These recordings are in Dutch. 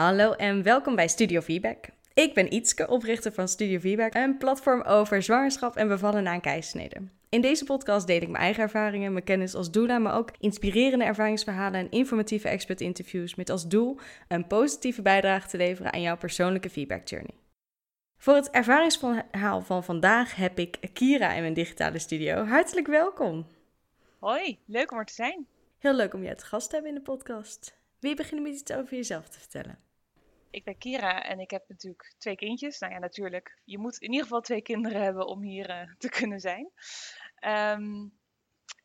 Hallo en welkom bij Studio Feedback. Ik ben Ietske, oprichter van Studio Feedback, een platform over zwangerschap en bevallen na een keizersnede. In deze podcast deel ik mijn eigen ervaringen, mijn kennis als doula, maar ook inspirerende ervaringsverhalen en informatieve expert-interviews met als doel een positieve bijdrage te leveren aan jouw persoonlijke feedback journey. Voor het ervaringsverhaal van vandaag heb ik Kira in mijn digitale studio. Hartelijk welkom. Hoi, leuk om er te zijn. Heel leuk om je te gast te hebben in de podcast. Wil je beginnen met iets over jezelf te vertellen? Ik ben Kira en ik heb natuurlijk twee kindjes. Nou ja, natuurlijk. Je moet in ieder geval twee kinderen hebben om hier uh, te kunnen zijn. Um,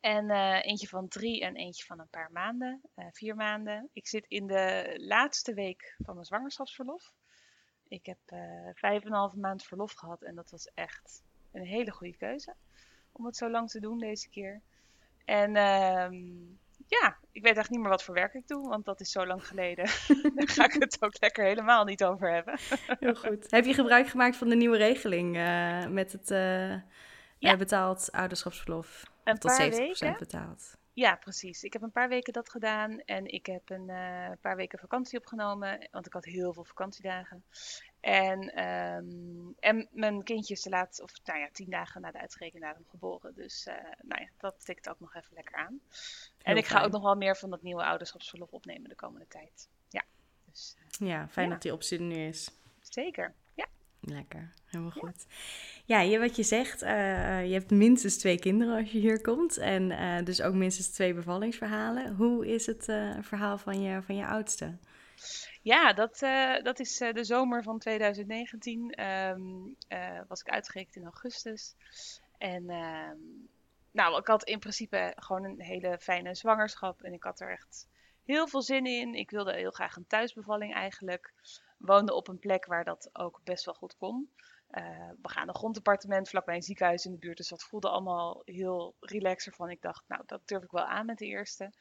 en uh, eentje van drie en eentje van een paar maanden, uh, vier maanden. Ik zit in de laatste week van mijn zwangerschapsverlof. Ik heb vijf en een half maand verlof gehad en dat was echt een hele goede keuze. Om het zo lang te doen deze keer. En um, ja, ik weet eigenlijk niet meer wat voor werk ik doe, want dat is zo lang geleden. Daar ga ik het ook lekker helemaal niet over hebben. Heel goed. Heb je gebruik gemaakt van de nieuwe regeling uh, met het uh, ja. betaald ouderschapsverlof? Een tot paar 70% weken. betaald. Ja, precies. Ik heb een paar weken dat gedaan en ik heb een uh, paar weken vakantie opgenomen, want ik had heel veel vakantiedagen. En, um, en mijn kindje is te laat, of nou ja, tien dagen na de uitrekendatum geboren. Dus uh, nou ja, dat tikt ook nog even lekker aan. Heel en ik fijn. ga ook nog wel meer van dat nieuwe ouderschapsverlof opnemen de komende tijd. Ja, dus, uh, ja fijn ja. dat die optie er nu is. Zeker. Lekker, helemaal goed. Ja, je, wat je zegt, uh, je hebt minstens twee kinderen als je hier komt. En uh, dus ook minstens twee bevallingsverhalen. Hoe is het uh, verhaal van je, van je oudste? Ja, dat, dat is de zomer van 2019. Um, uh, was ik uitgerekend in augustus. En um, nou, ik had in principe gewoon een hele fijne zwangerschap. En ik had er echt heel veel zin in. Ik wilde heel graag een thuisbevalling eigenlijk. Woonde op een plek waar dat ook best wel goed kon. we gaan een grondappartement vlakbij een ziekenhuis in de buurt. Dus dat voelde allemaal heel relaxer van. Ik dacht, nou, dat durf ik wel aan met de eerste.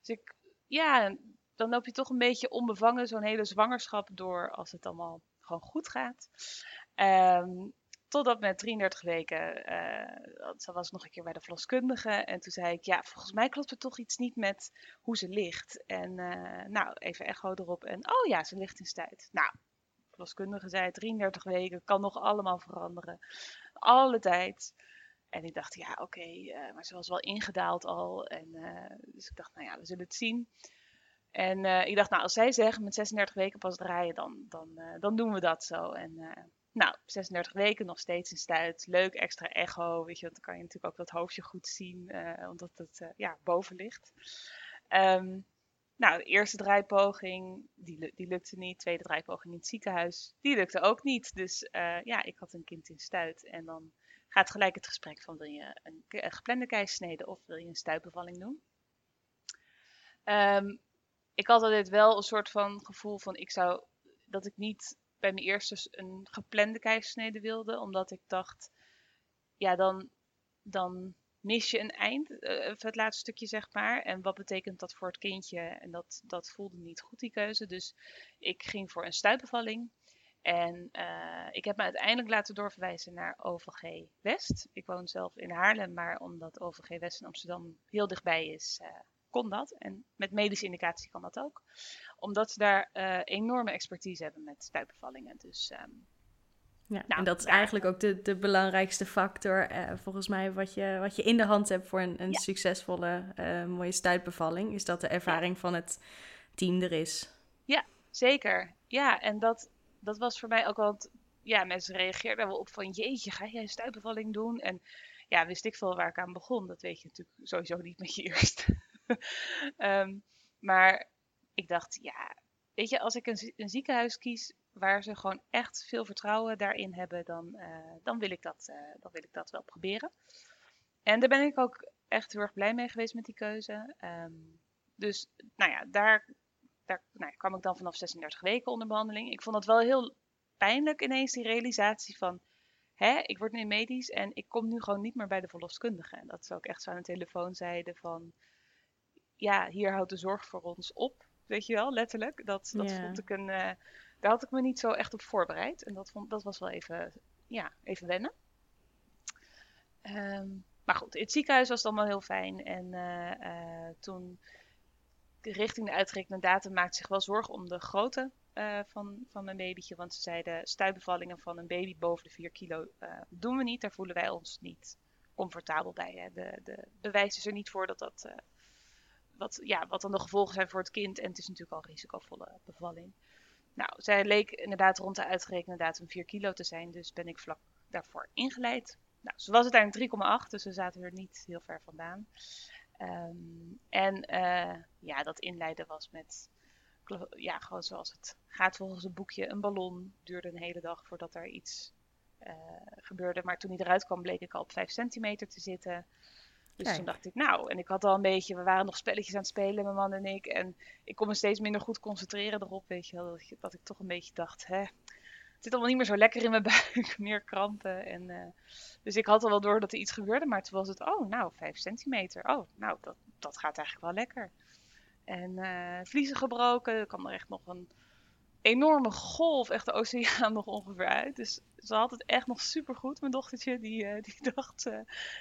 Dus ik, ja, dan loop je toch een beetje onbevangen zo'n hele zwangerschap door als het allemaal gewoon goed gaat. Um, totdat met 33 weken, uh, was ik nog een keer bij de verloskundige. En toen zei ik, ja, volgens mij klopt er toch iets niet met hoe ze ligt. En uh, nou, even echo erop. En oh ja, ze ligt in stuit. Nou, de verloskundige zei 33 weken, kan nog allemaal veranderen. Alle tijd. En ik dacht, ja, oké, uh, maar ze was wel ingedaald al. En, dus ik dacht, nou ja, we zullen het zien. En ik dacht, nou, als zij zeggen met 36 weken pas draaien, dan, dan, dan doen we dat zo. En nou, 36 weken nog steeds in stuit. Leuk, extra echo, weet je, want dan kan je natuurlijk ook dat hoofdje goed zien, omdat het ja, boven ligt. Um, nou, de eerste draaipoging, die, die lukte niet. Tweede draaipoging in het ziekenhuis, die lukte ook niet. Dus ja, ik had een kind in stuit. En dan gaat gelijk het gesprek van, wil je een, een geplande keissnede of wil je een stuitbevalling doen? Um, ik had altijd wel een soort van gevoel van ik zou dat ik niet bij mijn eerste een geplande keizersnede wilde, omdat ik dacht, ja, dan, dan mis je een eind, uh, het laatste stukje zeg maar. En wat betekent dat voor het kindje? En dat, dat voelde niet goed, die keuze. Dus ik ging voor een stuitbevalling. En uh, ik heb me uiteindelijk laten doorverwijzen naar OVG West. Ik woon zelf in Haarlem, maar omdat OVG West in Amsterdam heel dichtbij is, uh, kon dat. En met medische indicatie kan dat ook. Omdat ze daar uh, enorme expertise hebben met stuitbevallingen. Dus, um, ja, nou, en dat is eigenlijk ook de, de belangrijkste factor, uh, volgens mij, wat je, wat je in de hand hebt voor een, een ja. succesvolle, uh, mooie stuitbevalling, is dat de ervaring ja. van het team er is. Ja, zeker. Ja, en dat, dat was voor mij ook wel, ja, mensen reageerden wel op van, jeetje, ga jij een stuitbevalling doen? En ja, wist ik veel waar ik aan begon. Dat weet je natuurlijk sowieso niet met je eerste. Um, maar ik dacht, ja, weet je, als ik een, ziekenhuis kies waar ze gewoon echt veel vertrouwen daarin hebben, dan, uh, dan, wil, ik dat, uh, dan wil ik dat wel proberen. En daar ben ik ook echt heel erg blij mee geweest met die keuze. Um, dus, nou ja, daar, daar nou ja, kwam ik dan vanaf 36 weken onder behandeling. Ik vond het wel heel pijnlijk ineens, die realisatie van, hè, ik word nu medisch en ik kom nu gewoon niet meer bij de verloskundige. En dat ze ook echt zo aan de telefoon zeiden van, ja, hier houdt de zorg voor ons op. Weet je wel, letterlijk. Dat, dat yeah. vond ik een. Uh, daar had ik me niet zo echt op voorbereid. En dat, vond, dat was wel even, ja, even wennen. Um, maar goed, in het ziekenhuis was het allemaal heel fijn. En uh, uh, toen richting de uitgerekende datum maakte zich wel zorgen om de grootte eh, van, van mijn babytje. Want ze zeiden stuitbevallingen van een baby boven de 4 kilo doen we niet. Daar voelen wij ons niet comfortabel bij. Hè. De, de bewijs is er niet voor dat dat... Wat, ja, wat dan de gevolgen zijn voor het kind. En het is natuurlijk al risicovolle bevalling. Nou, zij leek inderdaad rond de uitgerekende datum 4 kilo te zijn. Dus ben ik vlak daarvoor ingeleid. Nou, ze was uiteindelijk 3,8, dus we zaten er niet heel ver vandaan. Um, en uh, ja, dat inleiden was met, ja, gewoon zoals het gaat volgens het boekje, een ballon. Duurde een hele dag voordat er iets uh, gebeurde. Maar toen hij eruit kwam, bleek ik al op 5 centimeter te zitten. Dus Kijk. toen dacht ik, nou, en ik had al een beetje, we waren nog spelletjes aan het spelen, mijn man en ik. En ik kon me steeds minder goed concentreren erop, weet je wel. Dat, dat ik toch een beetje dacht, hè, het zit allemaal niet meer zo lekker in mijn buik, meer krampen. En, uh, dus ik had al wel door dat er iets gebeurde, maar toen was het, oh, nou, 5 centimeter. Oh, nou, dat, dat gaat eigenlijk wel lekker. En uh, vliezen gebroken, er kwam er echt nog een enorme golf, echt de oceaan nog ongeveer uit. Dus ze had het echt nog super goed, mijn dochtertje. Die, uh, die dacht, uh,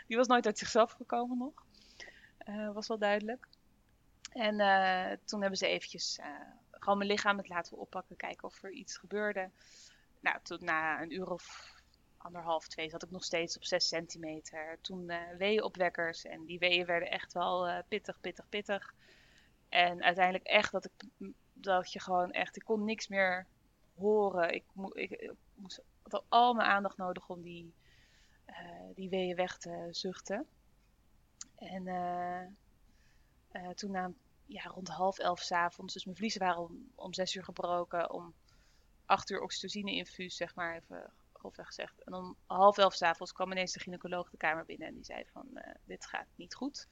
die was nooit uit zichzelf gekomen nog. Uh, was wel duidelijk. En toen hebben ze eventjes gewoon mijn lichaam het laten oppakken, kijken of er iets gebeurde. Nou, toen na een uur of anderhalf, twee zat ik nog steeds op 6 centimeter. Toen uh, weeënopwekkers en die weeën werden echt wel pittig, pittig, pittig. En uiteindelijk echt dat ik dat je gewoon echt, ik kon niks meer horen. Ik moest, had al mijn aandacht nodig om die, uh, die weeën weg te zuchten. En toen na ja, rond half elf s'avonds, dus mijn vliezen waren om, om zes uur gebroken, om acht uur oxytocine-infuus, zeg maar, even grofweg gezegd. En om half elf s'avonds kwam ineens de gynaecoloog de kamer binnen en die zei van, dit gaat niet goed.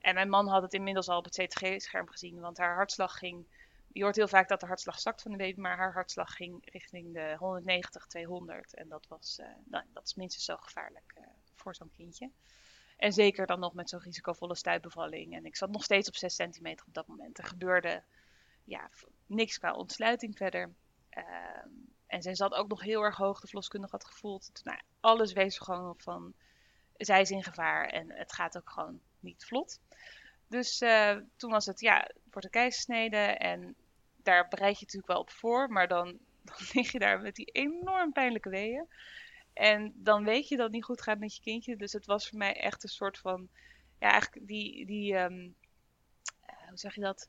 En mijn man had het inmiddels al op het CTG-scherm gezien, want haar hartslag ging... Je hoort heel vaak dat de hartslag zakt van de baby, maar haar hartslag ging richting de 190, 200. En dat, was, uh, nou, dat is minstens zo gevaarlijk uh, voor zo'n kindje. En zeker dan nog met zo'n risicovolle stuitbevalling. En ik zat nog steeds op 6 centimeter op dat moment. Er gebeurde ja, niks qua ontsluiting verder. Uh, en zij zat ook nog heel erg hoog, de verloskundige had gevoeld. Nou, alles wees gewoon van, zij is in gevaar en het gaat ook gewoon niet vlot. Dus uh, toen was het, ja, wordt een keizersnede en daar bereid je natuurlijk wel op voor, maar dan, dan lig je daar met die enorm pijnlijke weeën. En dan weet je dat het niet goed gaat met je kindje. Dus het was voor mij echt een soort van, ja, eigenlijk die, die um, hoe zeg je dat?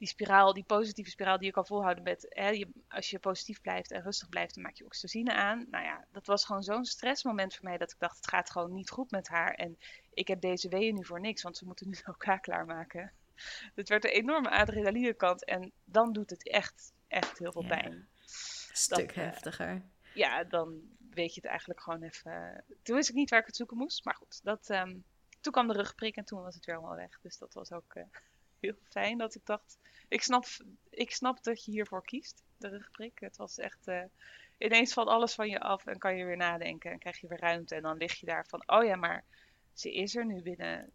die spiraal, die positieve spiraal die je kan volhouden met, hè, je, als je positief blijft en rustig blijft, dan maak je oxytocine aan. Nou ja, dat was gewoon zo'n stressmoment voor mij dat ik dacht, het gaat gewoon niet goed met haar. En ik heb deze weeën nu voor niks, want ze moeten nu elkaar klaarmaken. Het werd een enorme adrenalinekant en dan doet het echt, echt heel veel pijn. Stuk dat, heftiger. Ja, dan weet je het eigenlijk gewoon even. Toen wist ik niet waar ik het zoeken moest, maar goed. Dat, um, toen kwam de rugprik en toen was het weer allemaal weg. Dus dat was ook... Uh, heel fijn dat ik dacht, ik snap, ik snap dat je hiervoor kiest, de rugprik. Het was echt, uh, ineens valt alles van je af en kan je weer nadenken en krijg je weer ruimte. En dan lig je daar van, oh ja, maar ze is er nu binnen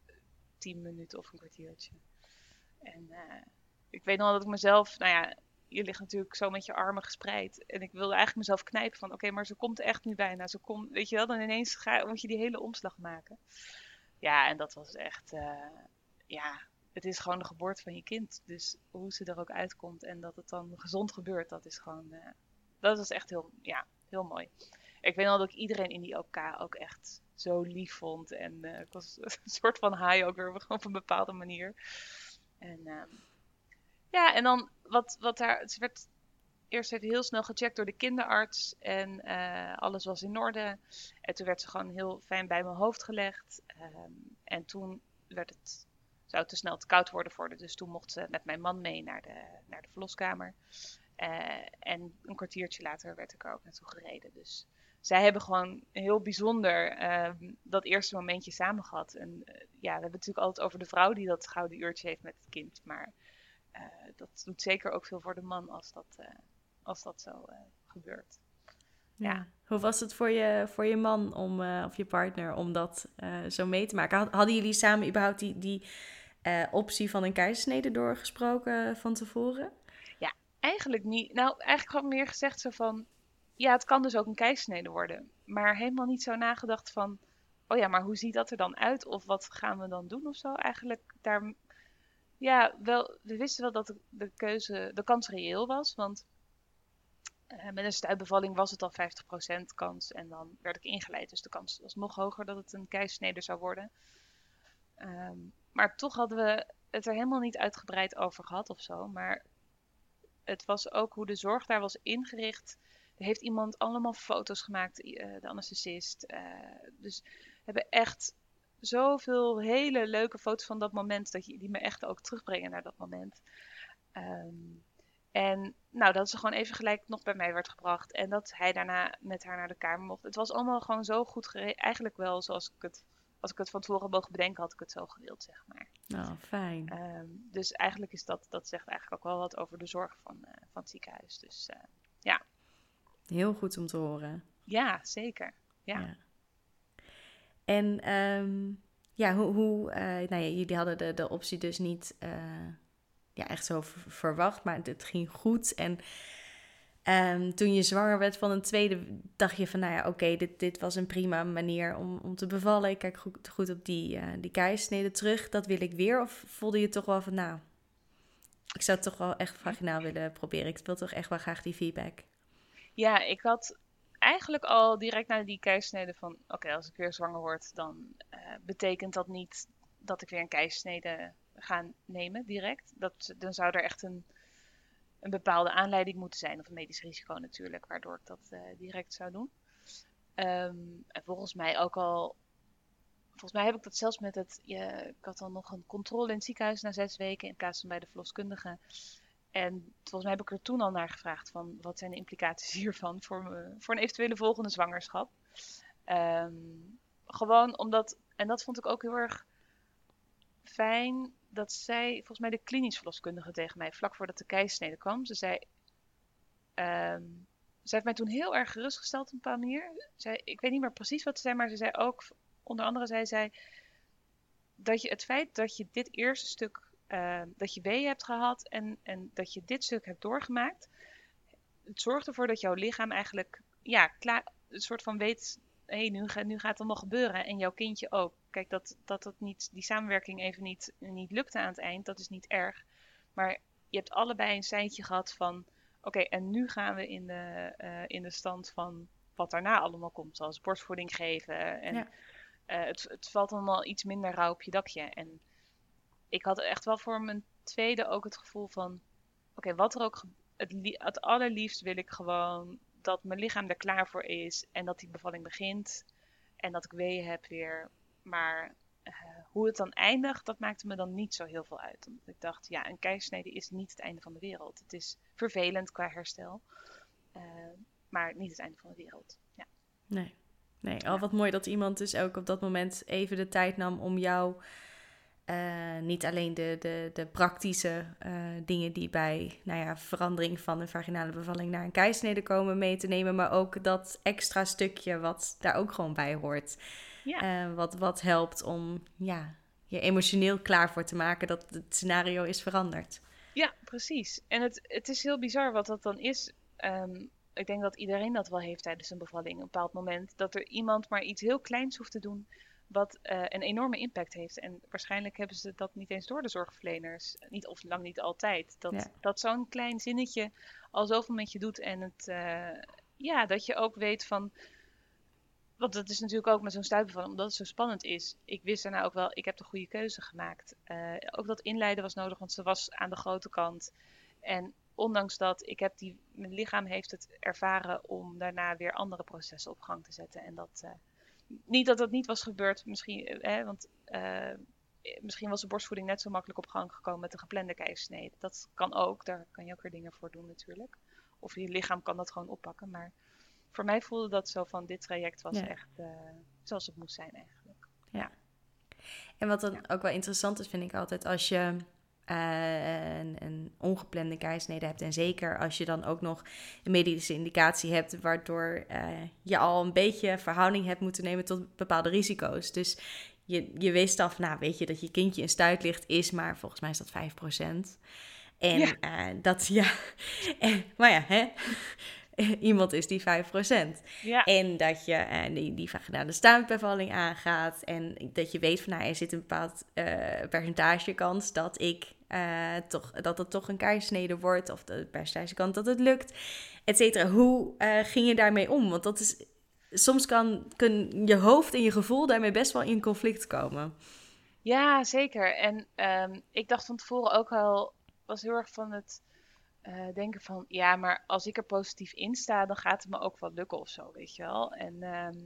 tien minuten of een kwartiertje. En uh, ik weet nog dat ik mezelf, nou ja, je ligt natuurlijk zo met je armen gespreid. En ik wilde eigenlijk mezelf knijpen van, oké, maar ze komt echt nu bijna. Ze komt, weet je wel, dan ineens ga, moet je die hele omslag maken. Ja, en dat was echt, uh, ja, het is gewoon de geboorte van je kind. Dus hoe ze er ook uitkomt en dat het dan gezond gebeurt, dat is gewoon. Uh, dat was echt heel, ja, heel mooi. Ik weet al dat ik iedereen in die OK ook echt zo lief vond. En ik was een soort van high ook weer op een bepaalde manier. En uh, ja, en dan wat, wat daar. Het werd eerst even heel snel gecheckt door de kinderarts. En uh, alles was in orde. En toen werd ze gewoon heel fijn bij mijn hoofd gelegd. Um, en toen werd het zou te snel te koud worden voor de. Dus toen mocht ze met mijn man mee naar de, naar de verloskamer. Uh, en een kwartiertje later werd ik er ook naartoe gereden. Dus zij hebben gewoon heel bijzonder uh, dat eerste momentje samen gehad. En uh, ja, we hebben het natuurlijk altijd over de vrouw die dat gouden uurtje heeft met het kind. Maar eh, dat doet zeker ook veel voor de man als dat, als dat zo gebeurt. Ja. ja. Hoe was het voor je, voor je man om, of je partner om dat zo mee te maken? Hadden jullie samen überhaupt die, die optie van een keizersnede doorgesproken van tevoren? Ja, eigenlijk niet. Nou, eigenlijk gewoon meer gezegd zo van... Ja, het kan dus ook een keizersnede worden. Maar helemaal niet zo nagedacht van... Oh ja, maar hoe ziet dat er dan uit? Of wat gaan we dan doen of zo? Eigenlijk daar... Ja, wel, we wisten wel dat de, keuze, de kans reëel was. Want Uh, met een stuitbevalling was het al 50% kans en dan werd ik ingeleid. Dus de kans was nog hoger dat het een keisnede zou worden. Ehm, maar toch hadden we het er helemaal niet uitgebreid over gehad of zo. Maar het was ook hoe de zorg daar was ingericht. Er heeft iemand allemaal foto's gemaakt, uh, de anesthesist. Uh, dus we hebben echt zoveel hele leuke foto's van dat moment, dat je, die me echt ook terugbrengen naar dat moment. Um, en nou, dat ze gewoon even gelijk nog bij mij werd gebracht. En dat hij daarna met haar naar de kamer mocht. Het was allemaal gewoon zo goed geregeld. Eigenlijk wel zoals ik het, als ik het van tevoren mogen bedenken, had ik het zo gewild, zeg maar. Nou, fijn. Um, dus eigenlijk is dat, dat zegt eigenlijk ook wel wat over de zorg van, uh, van het ziekenhuis. Dus uh, ja. Heel goed om te horen. Ja, zeker. Ja. ja. En um, ja, hoe, hoe uh, nou ja, jullie hadden de, de optie dus niet ja, echt zo verwacht, maar het, ging goed. En um, toen je zwanger werd van een tweede, dacht je van, nou ja, oké, dit, dit was een prima manier om, om te bevallen. Ik kijk goed, goed op die, uh, die keisnede terug. Dat wil ik weer. Of voelde je toch wel van, nou, ik zou het toch wel echt vaginaal willen proberen. Ik wil toch echt wel graag die feedback. Ja, ik had eigenlijk al direct na die keisnede van, oké, als ik weer zwanger word, dan uh, betekent dat niet dat ik weer een keisnede gaan nemen direct. Dat, dan zou er echt een, een bepaalde aanleiding moeten zijn, of een medisch risico natuurlijk, waardoor ik dat uh, direct zou doen. Um, en volgens mij ook al, volgens mij heb ik dat zelfs met het, je, ik had dan nog een controle in het ziekenhuis na zes weken in plaats van bij de verloskundige. En volgens mij heb ik er toen al naar gevraagd van wat zijn de implicaties hiervan voor, me, voor een eventuele volgende zwangerschap. Um, gewoon omdat, en dat vond ik ook heel erg fijn, dat zij, volgens mij de klinisch verloskundige tegen mij, vlak voordat de keisnede kwam, ze zei, um, ze heeft mij toen heel erg gerustgesteld op een bepaalde manier. Zij, ik weet niet meer precies wat ze zei, maar ze zei ook, onder andere zei zij, dat je het feit dat je dit eerste stuk, uh, dat je weeën hebt gehad en, en dat je dit stuk hebt doorgemaakt, het zorgt ervoor dat jouw lichaam eigenlijk, ja, klaar, een soort van weet, hé, hey, nu, nu gaat het allemaal gebeuren en jouw kindje ook. Kijk, dat, dat het niet, die samenwerking even niet, niet lukte aan het eind, dat is niet erg. Maar je hebt allebei een seintje gehad van, oké, en nu gaan we in de, uh, in de stand van wat daarna allemaal komt. Zoals borstvoeding geven. En ja. uh, het, het valt allemaal iets minder rauw op je dakje. En ik had echt wel voor mijn tweede ook het gevoel van, oké, wat er ook, het, het allerliefst wil ik gewoon dat mijn lichaam er klaar voor is en dat die bevalling begint. En dat ik weeën heb weer. Maar uh, hoe het dan eindigt, dat maakte me dan niet zo heel veel uit. Omdat ik dacht, ja, een keizersnede is niet het einde van de wereld. Het is vervelend qua herstel, uh, maar niet het einde van de wereld. Ja. Nee, nee. Al ja. wat mooi dat iemand dus ook op dat moment even de tijd nam om jou uh, niet alleen de, de, de praktische uh, dingen die bij nou ja, verandering van de vaginale bevalling naar een keisnede komen mee te nemen, maar ook dat extra stukje wat daar ook gewoon bij hoort. Ja. Uh, wat, wat helpt om ja, je emotioneel klaar voor te maken dat het scenario is veranderd. Ja, precies. En het, het is heel bizar wat dat dan is. Um, ik denk dat iedereen dat wel heeft tijdens een bevalling. Op een bepaald moment dat er iemand maar iets heel kleins hoeft te doen wat uh, een enorme impact heeft. En waarschijnlijk hebben ze dat niet eens door de zorgverleners. Niet, of lang niet altijd. Dat, ja. dat zo'n klein zinnetje al zoveel met je doet. En het, uh, ja, dat je ook weet van. Want dat is natuurlijk ook met zo'n stuipbevalling, omdat het zo spannend is. Ik wist daarna ook wel, ik heb de goede keuze gemaakt. Uh, ook dat inleiden was nodig, want ze was aan de grote kant. En ondanks dat, ik heb die, mijn lichaam heeft het ervaren om daarna weer andere processen op gang te zetten. En dat, niet dat dat niet was gebeurd, misschien, eh, hè, want uh, misschien was de borstvoeding net zo makkelijk op gang gekomen met de geplande keizersnede. Dat kan ook, daar kan je ook weer dingen voor doen natuurlijk. Of je lichaam kan dat gewoon oppakken. Maar voor mij voelde dat zo van dit traject was ja. echt uh, zoals het moest zijn eigenlijk. Ja. En wat dan ja. ook wel interessant is, vind ik altijd, als je uh, een, een, ongeplande keizersnede hebt. En zeker als je dan ook nog een medische indicatie hebt, waardoor uh, je al een beetje verhouding hebt moeten nemen tot bepaalde risico's. Dus je, je wist af, nou weet je dat je kindje een stuitlicht is, maar volgens mij is dat 5%. En ja. Uh, dat, ja, maar ja, hè? iemand is die 5%. Ja. En dat je uh, die, die vaginale staanbevalling aangaat. En dat je weet van nou, er zit een bepaald uh, percentage kans dat ik uh, toch, dat het toch een keizersnede wordt. Of de percentage kans dat het lukt. et cetera. Hoe ging je daarmee om? Want dat is, soms kan, kan je hoofd en je gevoel daarmee best wel in conflict komen. Ja, zeker. En ehm, ik dacht van tevoren ook al, was heel erg van het uh, denken van, ja, maar als ik er positief in sta, dan gaat het me ook wel lukken of zo, weet je wel. En ehm,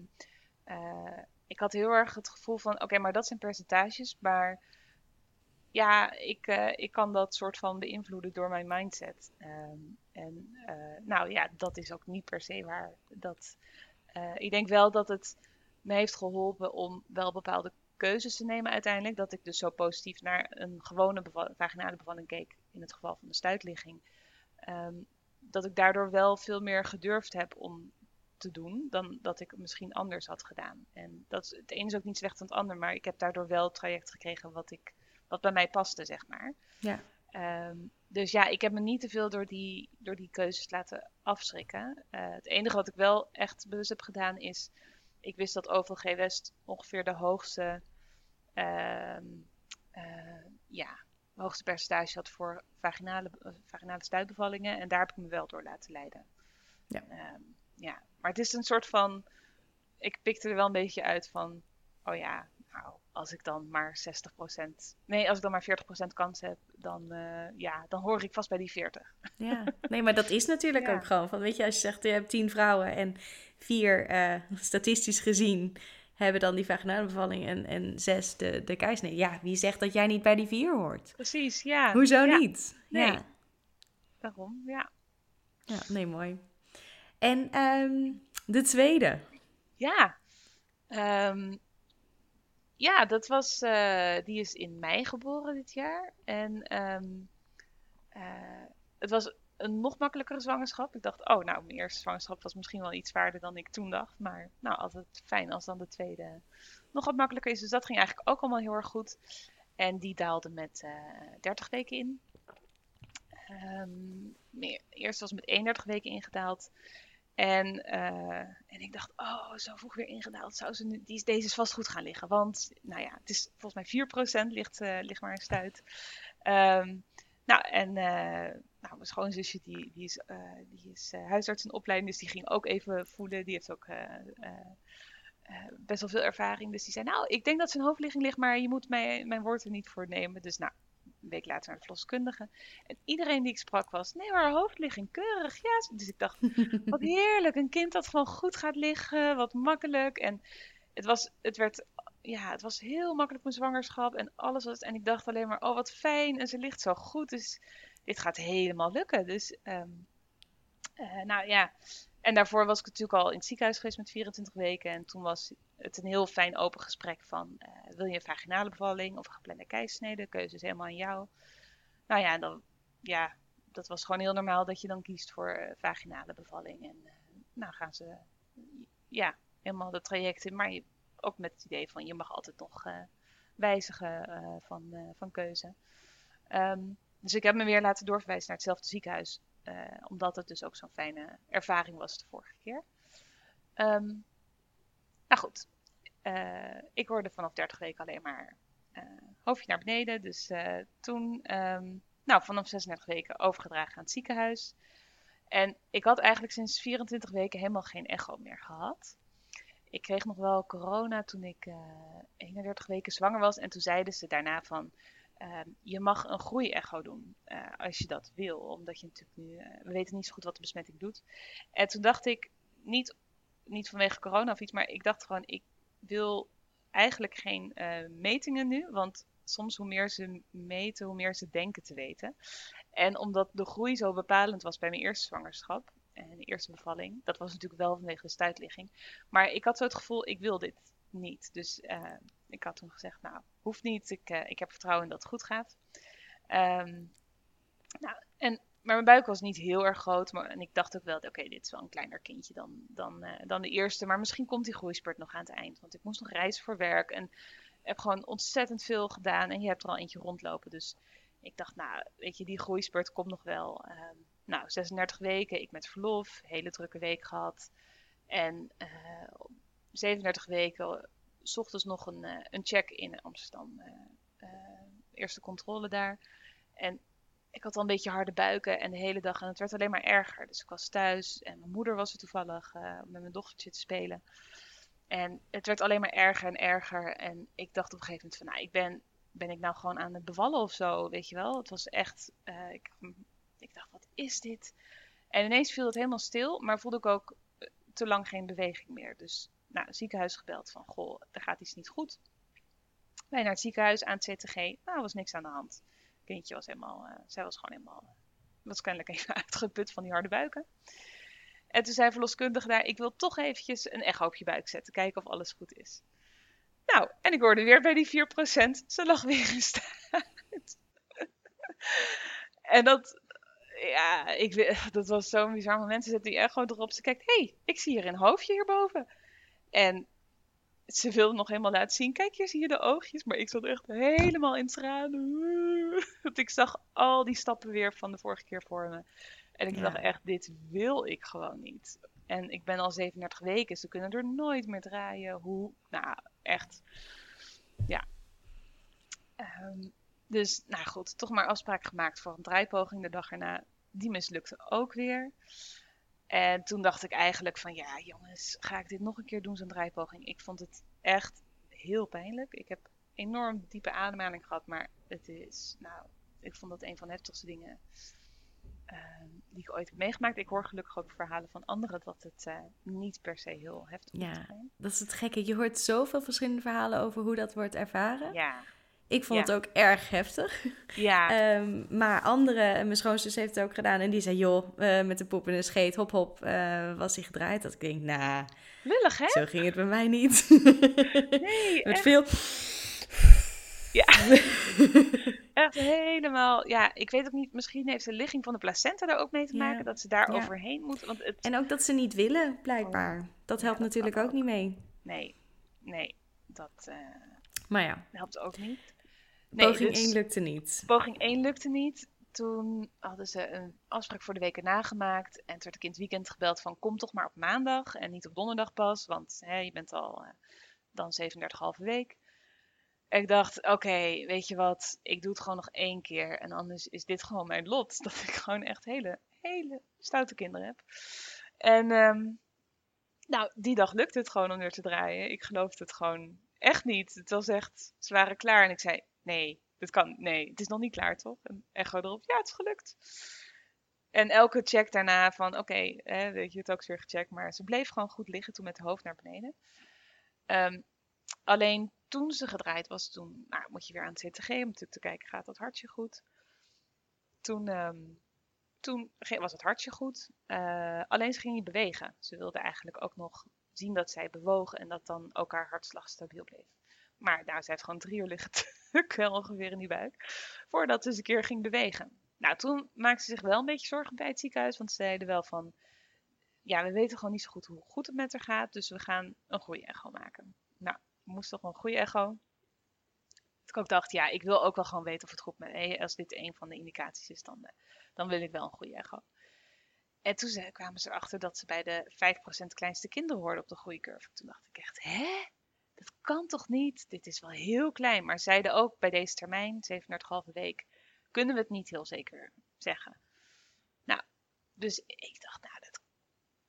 eh, ik had heel erg het gevoel van, oké, maar dat zijn percentages, maar ja, ik, uh, ik kan dat soort van beïnvloeden door mijn mindset. Ehm, en nou ja, dat is ook niet per se waar. Dat, ik denk wel dat het me heeft geholpen om wel bepaalde keuzes te nemen uiteindelijk. Dat ik dus zo positief naar een gewone vaginale bevalling keek in het geval van de stuitligging. Ehm, dat ik daardoor wel veel meer gedurfd heb om te doen dan dat ik misschien anders had gedaan. En dat is, het een is ook niet slecht dan het ander, maar ik heb daardoor wel het traject gekregen wat, ik, wat bij mij paste, zeg maar. Ja. Ehm, dus ja, ik heb me niet te veel door die, door die keuzes laten afschrikken. Uh, het enige wat ik wel echt bewust heb gedaan is, ik wist dat OVG West ongeveer de hoogste, uh, uh, ja, hoogste percentage had voor vaginale, uh, vaginale stuitbevallingen. En daar heb ik me wel door laten leiden. Ja. Um, ja. Maar het is een soort van. Ik pikte er wel een beetje uit van. Oh ja, nou, als ik dan maar 60%. Nee, als ik dan maar 40% kans heb, dan, uh, ja, dan hoor ik vast bij die 40. Ja, nee, maar dat is natuurlijk ja. ook gewoon. Van, weet je, als je zegt je hebt 10 vrouwen en vier uh, statistisch gezien hebben dan die vaginale bevalling en, en zes de, de keizersnede. Ja, wie zegt dat jij niet bij die vier hoort? Precies, ja. Hoezo ja. niet? Nee. Ja. Daarom, ja. Ja, nee, mooi. En um, de tweede? Ja. Um, ja, dat was, uh, die is in mei geboren dit jaar. En um, uh, het was een nog makkelijkere zwangerschap. Ik dacht, oh, nou, mijn eerste zwangerschap was misschien wel iets zwaarder dan ik toen dacht. Maar nou, altijd fijn als dan de tweede nog wat makkelijker is. Dus dat ging eigenlijk ook allemaal heel erg goed. En die daalde met uh, 30 weken in. Um, eerst was met 31 weken ingedaald. En, uh, en ik dacht, oh, zo vroeg weer ingedaald. Zou ze nu, die, deze is vast goed gaan liggen. Want, nou ja, het is volgens mij 4% ligt, uh, ligt maar een stuit. Um, nou, en nou, mijn schoonzusje die, die is, uh, die is uh, huisarts in opleiding, dus die ging ook even voelen. Die heeft ook best wel veel ervaring. Dus die zei, nou, ik denk dat zijn hoofdligging ligt, maar je moet mij, mijn woord er niet voor nemen. Dus nou, een week later naar de verloskundige. En iedereen die ik sprak was, nee, maar haar hoofdligging keurig. Ja, dus ik dacht, wat heerlijk, een kind dat gewoon goed gaat liggen, wat makkelijk. En het, was, het werd ja, het was heel makkelijk mijn zwangerschap en alles was. En ik dacht alleen maar, oh wat fijn. En ze ligt zo goed. Dus dit gaat helemaal lukken. Dus, um, uh, nou ja. En daarvoor was ik natuurlijk al in het ziekenhuis geweest met 24 weken. En toen was het een heel fijn open gesprek van, uh, wil je een vaginale bevalling of een geplande? De keuze is helemaal aan jou. Nou ja, dan, ja, dat was gewoon heel normaal dat je dan kiest voor uh, vaginale bevalling. En nou gaan ze, ja, helemaal de trajecten. Maar je, ook met het idee van je mag altijd nog wijzigen van, van keuze. Um, dus ik heb me weer laten doorverwijzen naar hetzelfde ziekenhuis. omdat het dus ook zo'n fijne ervaring was de vorige keer. Um, nou goed, ik hoorde vanaf 30 weken alleen maar hoofdje naar beneden. Dus toen, um, nou vanaf 36 weken overgedragen aan het ziekenhuis. En ik had eigenlijk sinds 24 weken helemaal geen echo meer gehad ik kreeg nog wel corona toen ik uh, 31 weken zwanger was. En toen zeiden ze daarna van, uh, je mag een groeiecho doen uh, als je dat wil. Omdat je natuurlijk nu, uh, we weten niet zo goed wat de besmetting doet. En toen dacht ik, niet, niet vanwege corona of iets, maar ik dacht gewoon, ik wil eigenlijk geen metingen nu. Want soms hoe meer ze meten, hoe meer ze denken te weten. En omdat de groei zo bepalend was bij mijn eerste zwangerschap, en de eerste bevalling. Dat was natuurlijk wel vanwege de stuitligging. Maar ik had zo het gevoel, ik wil dit niet. Dus uh, ik had toen gezegd, nou, hoeft niet. Ik, uh, ik heb vertrouwen dat het goed gaat. Um, nou, en, maar mijn buik was niet heel erg groot. Maar, en ik dacht ook wel, oké, dit is wel een kleiner kindje dan, dan, uh, dan de eerste. Maar misschien komt die groeispurt nog aan het eind. Want ik moest nog reizen voor werk. En heb gewoon ontzettend veel gedaan. En je hebt er al eentje rondlopen. Dus ik dacht, nou, weet je, die groeispurt komt nog wel. Um, nou, 36 weken, ik met verlof, hele drukke week gehad. En uh, 37 weken, s ochtends nog een, uh, een check in Amsterdam. Uh, eerste controle daar. En ik had al een beetje harde buiken en de hele dag. En het werd alleen maar erger. Dus ik was thuis en mijn moeder was er toevallig met mijn dochtertje te spelen. En het werd alleen maar erger en erger. En ik dacht op een gegeven moment van, nou, ik ben, ben ik nou gewoon aan het bevallen of zo, weet je wel. Het was echt, ik, ik dacht, wat is dit? En ineens viel het helemaal stil, maar voelde ik ook eh, te lang geen beweging meer. Dus, nou, ziekenhuis gebeld van, goh, er gaat iets niet goed. Wij naar het ziekenhuis aan het CTG, nou, was niks aan de hand kindje was helemaal, uh, zij was gewoon helemaal, was kennelijk even uitgeput van die harde buiken. En toen zei verloskundige daar, ik wil toch eventjes een echo op je buik zetten, kijken of alles goed is. Nou, en ik hoorde weer bij die 4%, ze lag weer in staat. en dat, ja, ik, dat was zo'n bizar moment. Ze zet die echo erop, ze kijkt, hé, hey, ik zie hier een hoofdje hierboven. En ze wilde nog helemaal laten zien. Kijk, hier zie je de oogjes. Maar ik zat echt helemaal in tranen. Want ik zag al die stappen weer van de vorige keer voor me. En ik dacht echt, dit wil ik gewoon niet. En ik ben al 37 weken. Ze kunnen er nooit meer draaien. Hoe? Nou, echt. Ja. Ehm, dus, nou goed. Toch maar afspraak gemaakt voor een draaipoging de dag erna. Die mislukte ook weer. En toen dacht ik eigenlijk van ja, jongens, ga ik dit nog een keer doen, zo'n draaipoging? Ik vond het echt heel pijnlijk. Ik heb enorm diepe ademhaling gehad, maar het is, nou, ik vond dat een van de heftigste dingen ehm, die ik ooit heb meegemaakt. Ik hoor gelukkig ook verhalen van anderen dat het uh, niet per se heel heftig ja, Dat is het gekke. Je hoort zoveel verschillende verhalen over hoe dat wordt ervaren. Ja. Ik vond het ook erg heftig. Ja. um, maar andere, mijn schoonzus heeft het ook gedaan. En die zei, joh, uh, met de poep en de scheet, hop hop, uh, was hij gedraaid. Dat ik denk, nou, Lullig, hè? zo ging het bij mij niet. Nee, Met echt. veel... Ja. echt helemaal, ja, ik weet ook niet, misschien heeft de ligging van de placenta daar ook mee te Ja. maken. Dat ze daar Ja. overheen moet. Want het, En ook dat ze niet willen, blijkbaar. Dat Ja, helpt dat natuurlijk ook niet mee. nee, nee, dat eh, Maar ja, helpt ook niet. Poging dus- 1 lukte niet. Poging 1 lukte niet. Toen hadden ze een afspraak voor de weken nagemaakt. En toen werd ik in het weekend gebeld van kom toch maar op maandag en niet op donderdag pas. Want hè, je bent al eh, dan 37,5 week. En ik dacht, oké, weet je wat, ik doe het gewoon nog één keer. En anders is dit gewoon mijn lot. Dat ik gewoon echt hele, hele stoute kinderen heb. En ehm, nou, die dag lukte het gewoon om weer te draaien. Ik geloofde het gewoon echt niet. Het was echt, ze waren klaar. En ik zei, nee, dit kan, nee, het is nog niet klaar, toch? En echo erop, ja, het is gelukt. En elke check daarna van, oké, hè, weet je, het ook weer gecheckt. Maar ze bleef gewoon goed liggen toen met het hoofd naar beneden. Ehm, alleen toen ze gedraaid was, toen nou, moet je weer aan het CTG om natuurlijk te kijken, gaat dat hartje goed? Toen, ehm, toen was het hartje goed. Eh, alleen ze ging niet bewegen. Ze wilde eigenlijk ook nog zien dat zij bewoog en dat dan ook haar hartslag stabiel bleef. Maar nou, ze heeft gewoon drie uur liggen tukken ongeveer in die buik. Voordat ze eens een keer ging bewegen. Nou, toen maakte ze zich wel een beetje zorgen bij het ziekenhuis. Want ze zeiden wel van... Ja, we weten gewoon niet zo goed hoe goed het met haar gaat. Dus we gaan een goede echo maken. Nou, we moesten toch een goede echo. Dat ik ook dacht, ja, ik wil ook wel gewoon weten of het goed met... eh, Als dit een van de indicaties is, dan, eh, dan wil ik wel een goede echo. En toen kwamen ze erachter dat ze bij de 5% kleinste kinderen hoorden op de groeicurve. Toen dacht ik echt, hè? Dat kan toch niet? Dit is wel heel klein. Maar zeiden ook bij deze termijn, 37,5 week, kunnen we het niet heel zeker zeggen. Nou, dus ik dacht, nou, dat,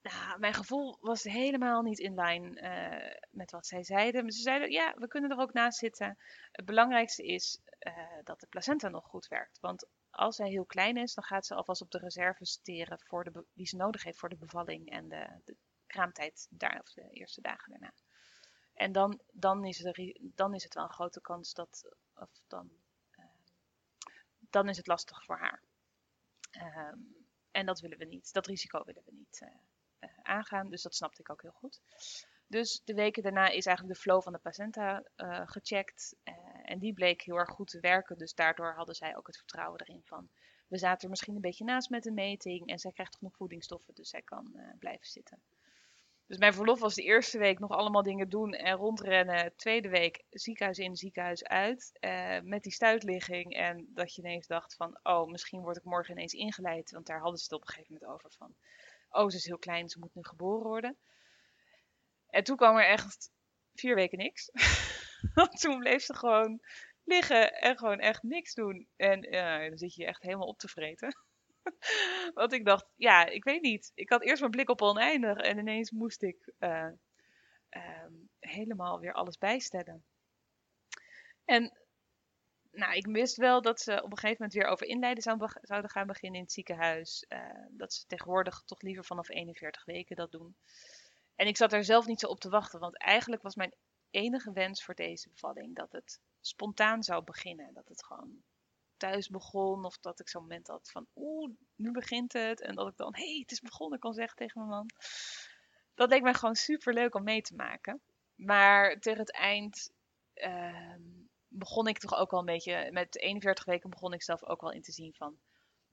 nou mijn gevoel was helemaal niet in lijn eh, met wat zij zeiden. Maar ze zeiden, ja, we kunnen er ook naast zitten. Het belangrijkste is eh, dat de placenta nog goed werkt. Want als zij heel klein is, dan gaat ze alvast op de reserves steren voor de die ze nodig heeft voor de bevalling en de, de kraamtijd daar, of de eerste dagen daarna. En dan, dan, is ri- dan is het wel een grote kans dat, of dan, eh, dan is het lastig voor haar. Ehm, en dat willen we niet, dat risico willen we niet eh, eh, aangaan, dus dat snapte ik ook heel goed. Dus de weken daarna is eigenlijk de flow van de placenta gecheckt. en die bleek heel erg goed te werken. Dus daardoor hadden zij ook het vertrouwen erin van... We zaten er misschien een beetje naast met de meting. En zij krijgt genoeg voedingsstoffen, dus zij kan blijven zitten. Dus mijn verlof was de eerste week nog allemaal dingen doen en rondrennen. Tweede week ziekenhuis in, ziekenhuis uit. eh, met die stuitligging. En dat je ineens dacht van... Oh, misschien word ik morgen ineens ingeleid. Want daar hadden ze het op een gegeven moment over van... Oh, ze is heel klein, ze moet nu geboren worden. En toen kwam er echt vier weken niks. Toen bleef ze gewoon liggen en gewoon echt niks doen. En uh, dan zit je echt helemaal op te vreten. Want ik dacht, ja, ik weet niet. Ik had eerst mijn blik op oneindig en ineens moest ik uh, helemaal weer alles bijstellen. En nou, ik wist wel dat ze op een gegeven moment weer over inleiden zouden gaan beginnen in het ziekenhuis. Uh, dat ze tegenwoordig toch liever vanaf 41 weken dat doen. En ik zat er zelf niet zo op te wachten, want eigenlijk was mijn enige wens voor deze bevalling dat het spontaan zou beginnen. Dat het gewoon thuis begon of dat ik zo'n moment had van oeh, nu begint het. En dat ik dan, hé, hey, het is begonnen, kan zeggen tegen mijn man. Dat leek mij gewoon super leuk om mee te maken. Maar tegen het eind uh, begon ik toch ook wel een beetje, met 41 weken begon ik zelf ook wel in te zien van,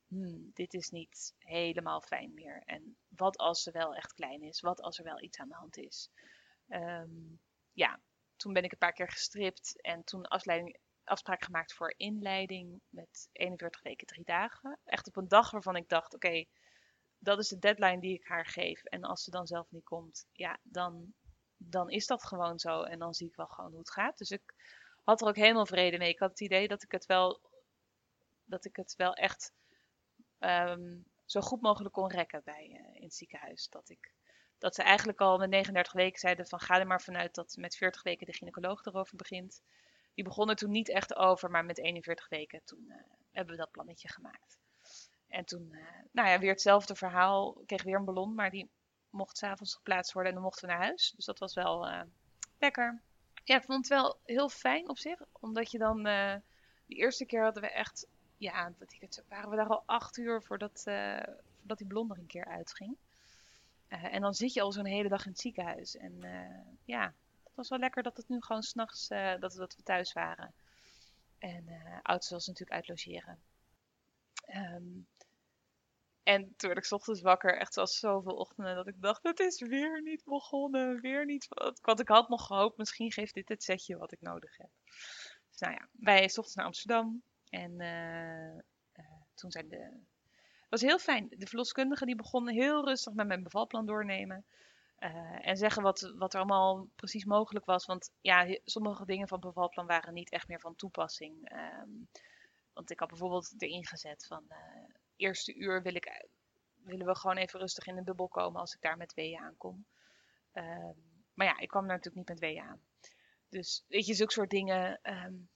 hmm, dit is niet helemaal fijn meer. En wat als ze wel echt klein is? Wat als er wel iets aan de hand is? Um, ja, toen ben ik een paar keer gestript en toen afleiding, afspraak gemaakt voor inleiding met 41 weken, drie dagen. Echt op een dag waarvan ik dacht, oké, dat is de deadline die ik haar geef. En als ze dan zelf niet komt, ja, dan, dan is dat gewoon zo. En dan zie ik wel gewoon hoe het gaat. Dus ik had er ook helemaal vrede mee. Ik had het idee dat ik het wel, dat ik het wel echt um, zo goed mogelijk kon rekken bij, uh, in het ziekenhuis. Dat, ik, dat ze eigenlijk al met 39 weken zeiden van ga er maar vanuit dat met 40 weken de gynaecoloog erover begint. Die begon er toen niet echt over, maar met 41 weken toen uh, hebben we dat plannetje gemaakt. En toen, uh, nou ja, weer hetzelfde verhaal. Ik kreeg weer een ballon, maar die mocht s'avonds geplaatst worden en dan mochten we naar huis. Dus dat was wel lekker ja, ik vond het wel heel fijn op zich. Omdat je dan, die eerste keer hadden we echt, ja, dat ik het, waren we daar al acht uur voordat, voordat die blond er een keer uitging. En dan zit je al zo'n hele dag in het ziekenhuis. En ja, was wel lekker dat het nu gewoon s'nachts, dat, dat we thuis waren. En ouders was natuurlijk uitlogeren. Um, en toen werd ik ochtends wakker, echt zoals zoveel ochtenden, dat ik dacht, het is weer niet begonnen, weer niet. Want ik had nog gehoopt, misschien geeft dit het setje wat ik nodig heb. Dus nou ja, wij ochtends naar Amsterdam. En uh, uh, toen zijn de... Het was heel fijn. De verloskundige die begon heel rustig met mijn bevalplan doornemen. Uh, en zeggen wat, wat er allemaal precies mogelijk was. Want ja, sommige dingen van bevalplan waren niet echt meer van toepassing. Um, want ik had bijvoorbeeld erin gezet van eerste uur wil ik, willen we gewoon even rustig in de bubbel komen als ik daar met weeën aankom. Uh, maar ja, ik kwam daar natuurlijk niet met weeën aan. Dus weet je, zulke soort dingen um,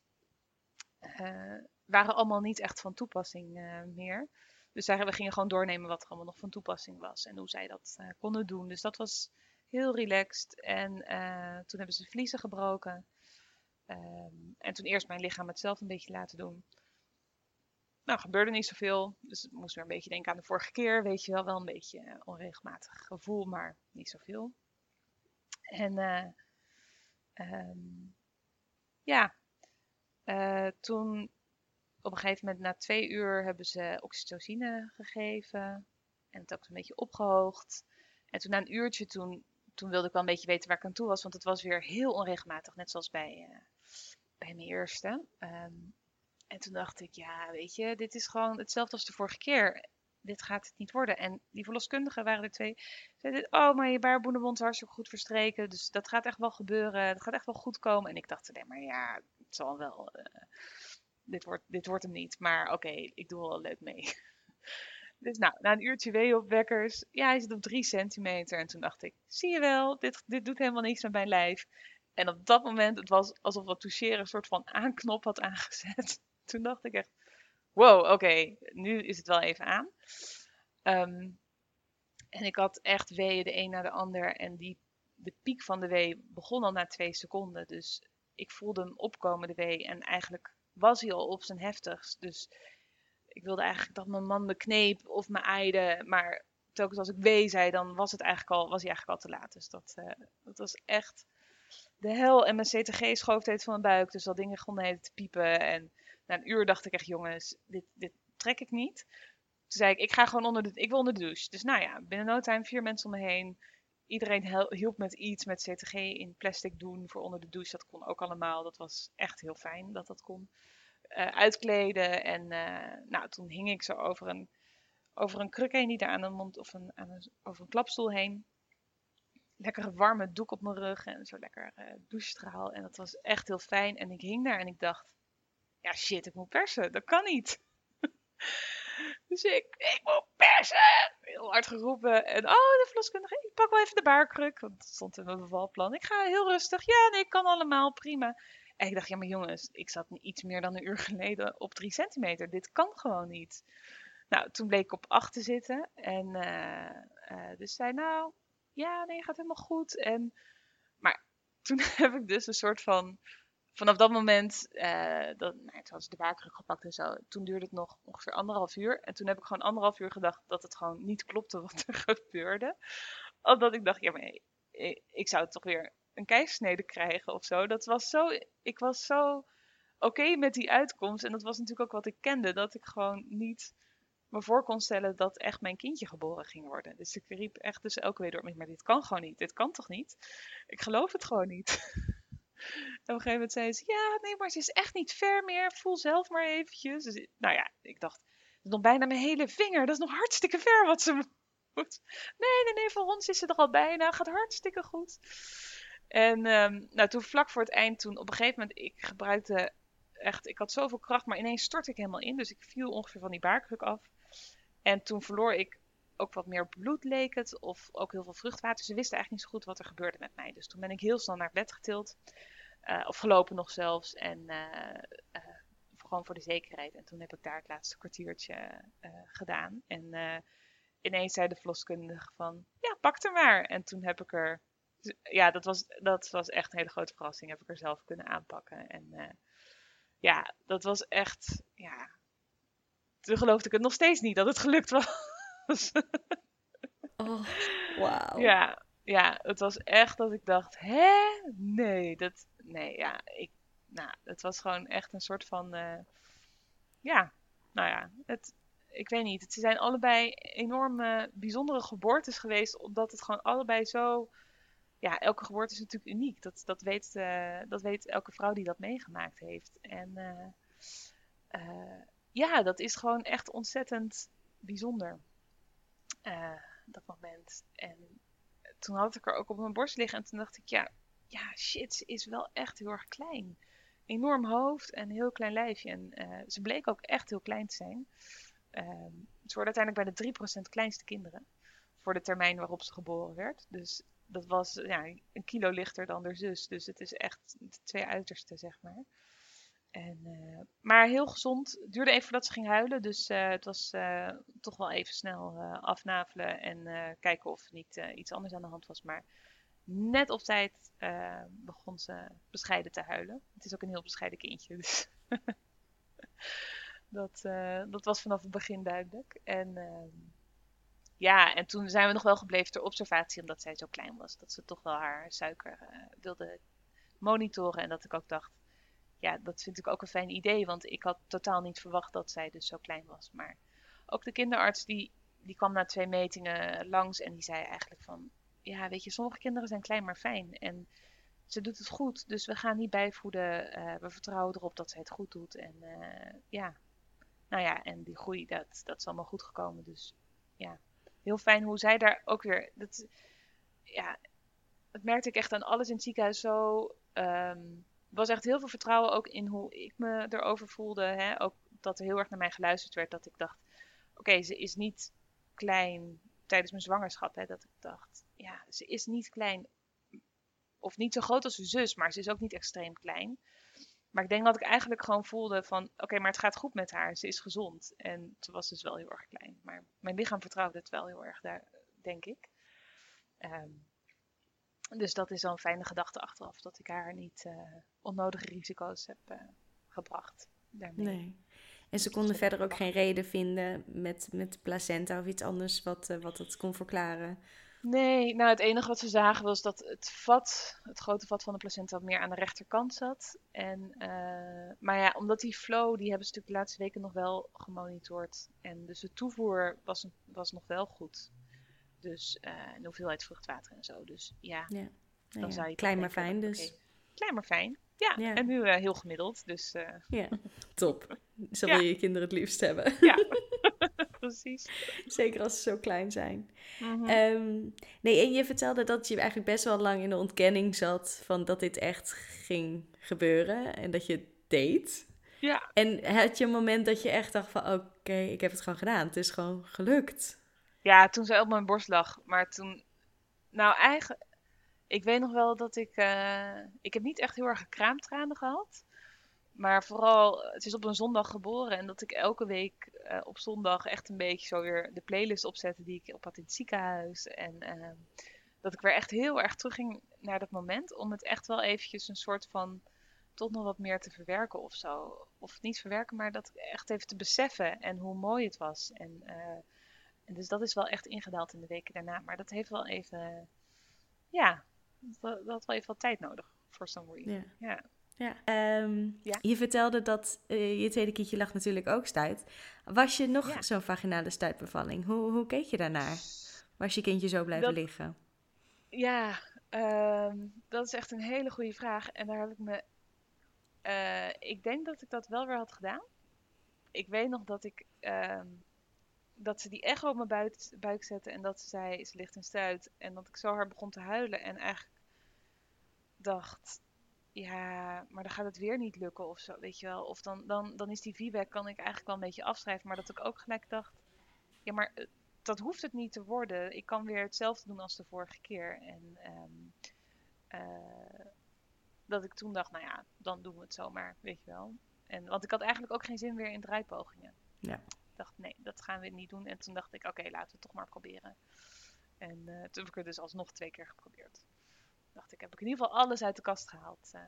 uh, waren allemaal niet echt van toepassing uh, meer. Dus daar, we gingen gewoon doornemen wat er allemaal nog van toepassing was en hoe zij dat uh, konden doen. Dus dat was heel relaxed. En toen hebben ze vliezen gebroken. Um, en toen eerst mijn lichaam het zelf een beetje laten doen nou, gebeurde niet zoveel. Dus ik moest weer een beetje denken aan de vorige keer. Weet je wel, wel een beetje uh, onregelmatig gevoel, maar niet zoveel. En um, ja, toen op een gegeven moment na twee uur hebben ze oxytocine gegeven. En het ook een beetje opgehoogd. En toen na een uurtje, toen, toen wilde ik wel een beetje weten waar ik aan toe was. Want het was weer heel onregelmatig, net zoals bij, bij mijn eerste. Um, en toen dacht ik, ja, weet je, dit is gewoon hetzelfde als de vorige keer. Dit gaat het niet worden. En die verloskundigen waren er twee. Zeiden, oh, maar je baarboenenbond is hartstikke goed verstreken. Dus dat gaat echt wel gebeuren. Dat gaat echt wel goed komen. En ik dacht, nee, maar ja, het zal wel. Uh, dit, wordt, dit wordt hem niet. Maar oké, ik doe wel leuk mee. Dus nou, na een uurtje weeopwekkers. Ja, hij zit op drie centimeter. En toen dacht ik, zie je wel, dit, dit doet helemaal niks met mijn lijf. En op dat moment, het was alsof wat toucheren een soort van aanknop had aangezet toen dacht ik echt, wow, oké, nu is het wel even aan. Um, en ik had echt weeën de een na de ander. En die, de piek van de wee begon al na twee seconden. Dus ik voelde hem opkomen, de wee. En eigenlijk was hij al op zijn heftigst. Dus ik wilde eigenlijk dat mijn man me kneep of me aaide. Maar telkens als ik wee zei, dan was, het eigenlijk al, was hij eigenlijk al te laat. Dus dat, uh, dat was echt de hel. En mijn CTG schoof steeds van mijn buik. Dus dat dingen begonnen te piepen. En na een uur dacht ik echt, jongens, dit, dit trek ik niet. Toen zei ik, ik ga gewoon onder de, ik wil onder de douche. Dus nou ja, binnen no time vier mensen om me heen. Iedereen hielp met iets, met CTG in plastic doen voor onder de douche. Dat kon ook allemaal. Dat was echt heel fijn dat dat kon. Uh, uitkleden en uh, nou, toen hing ik zo over een, over een kruk heen, daar aan de mond of een, aan een, over een klapstoel heen. Lekkere warme doek op mijn rug en zo lekker uh, douchestraal. En dat was echt heel fijn. En ik hing daar en ik dacht, ja shit, ik moet persen. Dat kan niet. dus ik, ik moet persen! Hard geroepen. En oh, de verloskundige, ik pak wel even de baarkruk. Want stond in mijn bevalplan. Ik ga heel rustig. Ja, nee, kan allemaal, prima. En ik dacht, ja maar jongens, ik zat iets meer dan een uur geleden op drie centimeter. Dit kan gewoon niet. Nou, toen bleek ik op 8 te zitten. En uh, dus zei, nou, ja, nee, gaat helemaal goed. En, maar toen heb ik dus een soort van, vanaf dat moment, uh, dat, nou, toen was de baarkruk gepakt en zo. Toen duurde het nog ongeveer anderhalf uur. En toen heb ik gewoon anderhalf uur gedacht dat het gewoon niet klopte wat er gebeurde. Omdat ik dacht, ja, maar ik, zou toch weer een keisnede krijgen of zo. Dat was zo, ik was zo oké met die uitkomst. En dat was natuurlijk ook wat ik kende, dat ik gewoon niet me voor kon stellen dat echt mijn kindje geboren ging worden. Dus ik riep echt dus elke week door maar dit kan gewoon niet. Dit kan toch niet? Ik geloof het gewoon niet. op een gegeven moment zei ze, ja, nee, maar ze is echt niet ver meer. Voel zelf maar eventjes. Dus, nou ja, ik dacht, het is nog bijna mijn hele vinger. Dat is nog hartstikke ver wat ze moet. Nee, nee, voor ons is ze er al bijna. Gaat hartstikke goed. En um, nou, toen vlak voor het eind, toen op een gegeven moment, ik gebruikte echt, ik had zoveel kracht, maar ineens stortte ik helemaal in. Dus ik viel ongeveer van die baarkruk af. En toen verloor ik ook wat meer bloed, leek het. Of ook heel veel vruchtwater. Ze wisten eigenlijk niet zo goed wat er gebeurde met mij. Dus toen ben ik heel snel naar bed getild. Uh, of gelopen nog zelfs. En uh, uh, gewoon voor de zekerheid. En toen heb ik daar het laatste kwartiertje gedaan. En ineens zei de verloskundige van, ja, pak er maar. En toen heb ik er, ja, dat was, dat was echt een hele grote verrassing. Heb ik er zelf kunnen aanpakken. En ja, dat was echt, ja, toen geloofde ik het nog steeds niet dat het gelukt was. Oh, wauw. Ja, ja, het was echt dat ik dacht, hè? Nee, dat, nee, ja, ik, nou, het was gewoon echt een soort van, uh, ja, nou ja, het, ik weet niet. Het zijn allebei enorme bijzondere geboortes geweest, omdat het gewoon allebei zo, ja, elke geboorte is natuurlijk uniek. Dat, dat, weet, uh, dat weet elke vrouw die dat meegemaakt heeft. En uh, ja, dat is gewoon echt ontzettend bijzonder. Uh, dat moment. En toen had ik er ook op mijn borst liggen en toen dacht ik, ja, ja shit, ze is wel echt heel erg klein. Enorm hoofd en heel klein lijfje. En uh, ze bleek ook echt heel klein te zijn. Uh, ze worden uiteindelijk bij de 3% kleinste kinderen. Voor de termijn waarop ze geboren werd. Dus dat was ja, een kilo lichter dan haar zus. Dus het is echt de twee uitersten, zeg maar. En, uh, maar heel gezond. Het duurde even voordat ze ging huilen. Dus uh, het was uh, toch wel even snel afnavelen en kijken of er niet iets anders aan de hand was. Maar net op tijd begon ze bescheiden te huilen. Het is ook een heel bescheiden kindje. Dus dat, dat was vanaf het begin duidelijk. En ehm, ja, en toen zijn we nog wel gebleven ter observatie, omdat zij zo klein was. Dat ze toch wel haar suiker wilde monitoren. En dat ik ook dacht ja, dat vind ik ook een fijn idee, want ik had totaal niet verwacht dat zij dus zo klein was. Maar ook de kinderarts die, die kwam na twee metingen langs en die zei eigenlijk van, ja, weet je, sommige kinderen zijn klein maar fijn en ze doet het goed, dus we gaan niet bijvoeden. Uh, we vertrouwen erop dat zij het goed doet en uh, ja, nou ja, en die groei, dat, dat is allemaal goed gekomen. Dus ja, heel fijn hoe zij daar ook weer, dat, ja, dat merkte ik echt aan alles in het ziekenhuis zo. Um, was echt heel veel vertrouwen ook in hoe ik me erover voelde. Hè? Ook dat er heel erg naar mij geluisterd werd. Dat ik dacht, oké, ze is niet klein tijdens mijn zwangerschap. Hè? Dat ik dacht, ja, ze is niet klein. Of niet zo groot als haar zus, maar ze is ook niet extreem klein. Maar ik denk dat ik eigenlijk gewoon voelde van, oké, maar het gaat goed met haar. Ze is gezond. En ze was dus wel heel erg klein. Maar mijn lichaam vertrouwde het wel heel erg daar, denk ik. Um, dus dat is een fijne gedachte achteraf, dat ik haar niet uh, onnodige risico's heb uh, gebracht. Daarmee. Nee. En ze konden verder ook geen reden vinden met, met placenta of iets anders wat, uh, wat het kon verklaren. Nee, nou het enige wat ze zagen was dat het vat, het grote vat van de placenta, meer aan de rechterkant zat. En, maar ja, omdat die flow, die hebben ze natuurlijk de laatste weken nog wel gemonitord. En dus de toevoer was, was nog wel goed. Dus uh, de hoeveelheid vruchtwater en zo. Dus ja, ja. dan ja. zou je klein maar fijn dus. Klein maar fijn. Ja, ja. en nu uh, heel gemiddeld. Dus, uh... Ja, top. Zo wil je je kinderen het liefst hebben. Ja, precies. Zeker als ze zo klein zijn. Mm -hmm. um, nee, en je vertelde dat je eigenlijk best wel lang in de ontkenning zat van dat dit echt ging gebeuren en dat je het deed. Ja. En had je een moment dat je echt dacht van, oké, ik heb het gewoon gedaan. Het is gewoon gelukt. Ja, toen zij op mijn borst lag. Maar toen, nou eigenlijk, ik weet nog wel dat ik, uh, ik heb niet echt heel erg kraamtranen gehad. Maar vooral, het is op een zondag geboren en dat ik elke week uh, op zondag echt een beetje zo weer de playlist opzette die ik op had in het ziekenhuis. En uh, dat ik weer echt heel erg terugging naar dat moment om het echt wel eventjes een soort van toch nog wat meer te verwerken of zo. Of niet verwerken, maar dat echt even te beseffen en hoe mooi het was. En, uh, en dus dat is wel echt ingedaald in de weken daarna. Maar dat heeft wel even, ja, dat, dat had wel even wat tijd nodig voor some reason. Ja. ja. Ja. Um, Ja. Je vertelde dat eh, je tweede kindje lag natuurlijk ook stuit. Was je nog Ja. zo'n vaginale stuitbevalling? Hoe, hoe keek je daarnaar? Was je kindje zo blijven Dat- liggen? Ja, ehm, dat is echt een hele goede vraag. En daar heb ik me. eh, ik denk dat ik dat wel weer had gedaan. Ik weet nog dat ik. ehm, dat ze die echo op mijn buik, buik zette en dat ze zei: ze ligt in stuit. En dat ik zo hard begon te huilen en eigenlijk dacht: ja, maar dan gaat het weer niet lukken of zo, weet je wel. Of dan, dan, dan is die feedback kan ik eigenlijk wel een beetje afschrijven. Maar dat ik ook gelijk dacht: ja, maar eh, dat hoeft het niet te worden. Ik kan weer hetzelfde doen als de vorige keer. En ehm, eh, dat ik toen dacht, nou ja, dan doen we het zomaar, weet je wel. En, want ik had eigenlijk ook geen zin meer in draaipogingen. Ja. Dacht, nee, dat gaan we niet doen. En toen dacht ik, oké, laten we het toch maar proberen. En eh, toen heb ik het dus alsnog twee keer geprobeerd. Dacht ik, heb ik in ieder geval alles uit de kast gehaald. eh.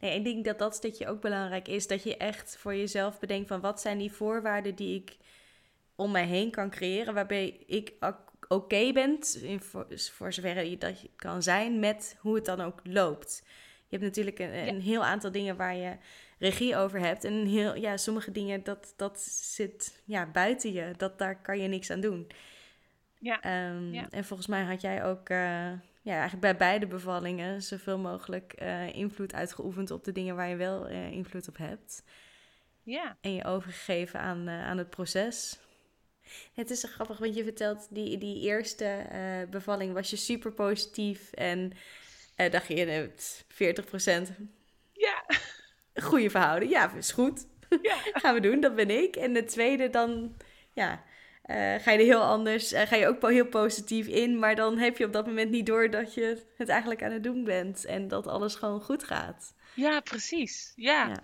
Nee, ik denk dat dat stukje ook belangrijk is. Dat je echt voor jezelf bedenkt van wat zijn die voorwaarden die ik om mij heen kan creëren. Waarbij ik oké ben, in voor, voor zover je dat kan zijn, met hoe het dan ook loopt. Je hebt natuurlijk een, een heel aantal dingen waar je regie over hebt. En heel, ja, sommige dingen, dat, dat zit ja, buiten je. Dat, daar kan je niks aan doen. Ja, Ehm, Ja. En volgens mij had jij ook eh, ja, eigenlijk bij beide bevallingen zoveel mogelijk eh, invloed uitgeoefend op de dingen waar je wel eh, invloed op hebt. ja, En je overgegeven aan, aan het proces. Het is zo grappig, want je vertelt die, die eerste bevalling was je super positief. En eh, dacht je, je hebt 40% ja, goede verhouding. Ja, is goed. ja. gaan we doen, dat ben ik. En de tweede dan, ja, eh, ga je er heel anders, eh, ga je ook heel positief in. Maar dan heb je op dat moment niet door dat je het eigenlijk aan het doen bent. En dat alles gewoon goed gaat. Ja, precies. Ja. Ja.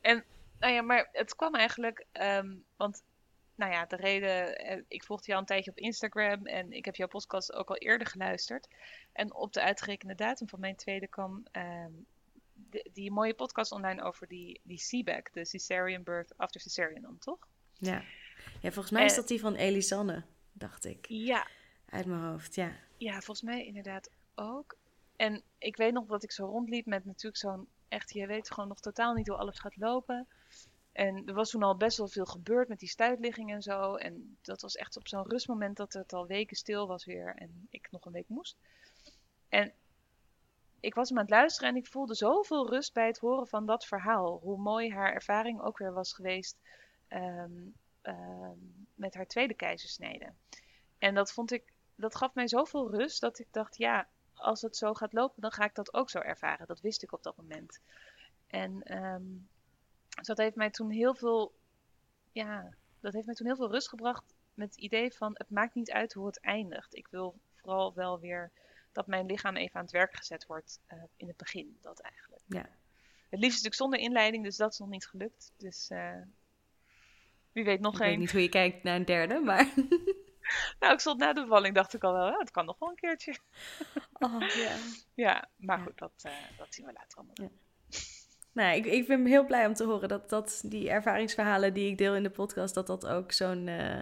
En, nou ja, maar het kwam eigenlijk, ehm, want, nou ja, de reden, eh, ik volgde jou een tijdje op Instagram en ik heb jouw podcast ook al eerder geluisterd. En op de uitgerekende datum van mijn tweede kwam ehm, de- die mooie podcast online over die, die CBAC, de Cesarean Birth After Cesarean dan, toch? Ja, ja volgens mij is Eh. dat die van Elisanne, dacht ik. Ja, Uit mijn hoofd, ja. Ja, volgens mij inderdaad ook. En ik weet nog dat ik zo rondliep met natuurlijk zo'n echt, je weet gewoon nog totaal niet hoe alles gaat lopen. En er was toen al best wel veel gebeurd met die stuitligging en zo. En dat was echt op zo'n rustmoment dat het al weken stil was weer en ik nog een week moest. En ik was hem aan het luisteren en ik voelde zoveel rust bij het horen van dat verhaal. Hoe mooi haar ervaring ook weer was geweest ehm, ehm, met haar tweede keizersnede. En dat vond ik dat gaf mij zoveel rust dat ik dacht, ja, als het zo gaat lopen, dan ga ik dat ook zo ervaren. Dat wist ik op dat moment. En ehm, dus dat heeft mij toen heel veel, ja, dat heeft mij toen heel veel rust gebracht met het idee van, het maakt niet uit hoe het eindigt. Ik wil vooral wel weer dat mijn lichaam even aan het werk gezet wordt eh, in het begin, dat eigenlijk. Ja. Het liefst natuurlijk zonder inleiding, dus dat is nog niet gelukt. Dus eh, wie weet nog Ik weet geen. niet hoe je kijkt naar een derde, maar... Nou, ik stond na de bevalling, dacht ik al wel, het kan nog wel een keertje. Oh, ja. Ja, maar Ja. goed, dat, eh, dat zien we later allemaal. Ja. Nou, ik, ik ben heel blij om te horen dat, dat die ervaringsverhalen die ik deel in de podcast, dat dat ook zo'n eh,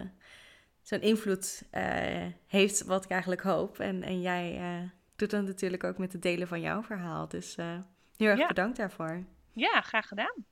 zo'n invloed eh, heeft wat ik eigenlijk hoop. En, en jij eh, doet dat natuurlijk ook met het delen van jouw verhaal. Dus heel erg Ja. bedankt daarvoor. Ja, graag gedaan.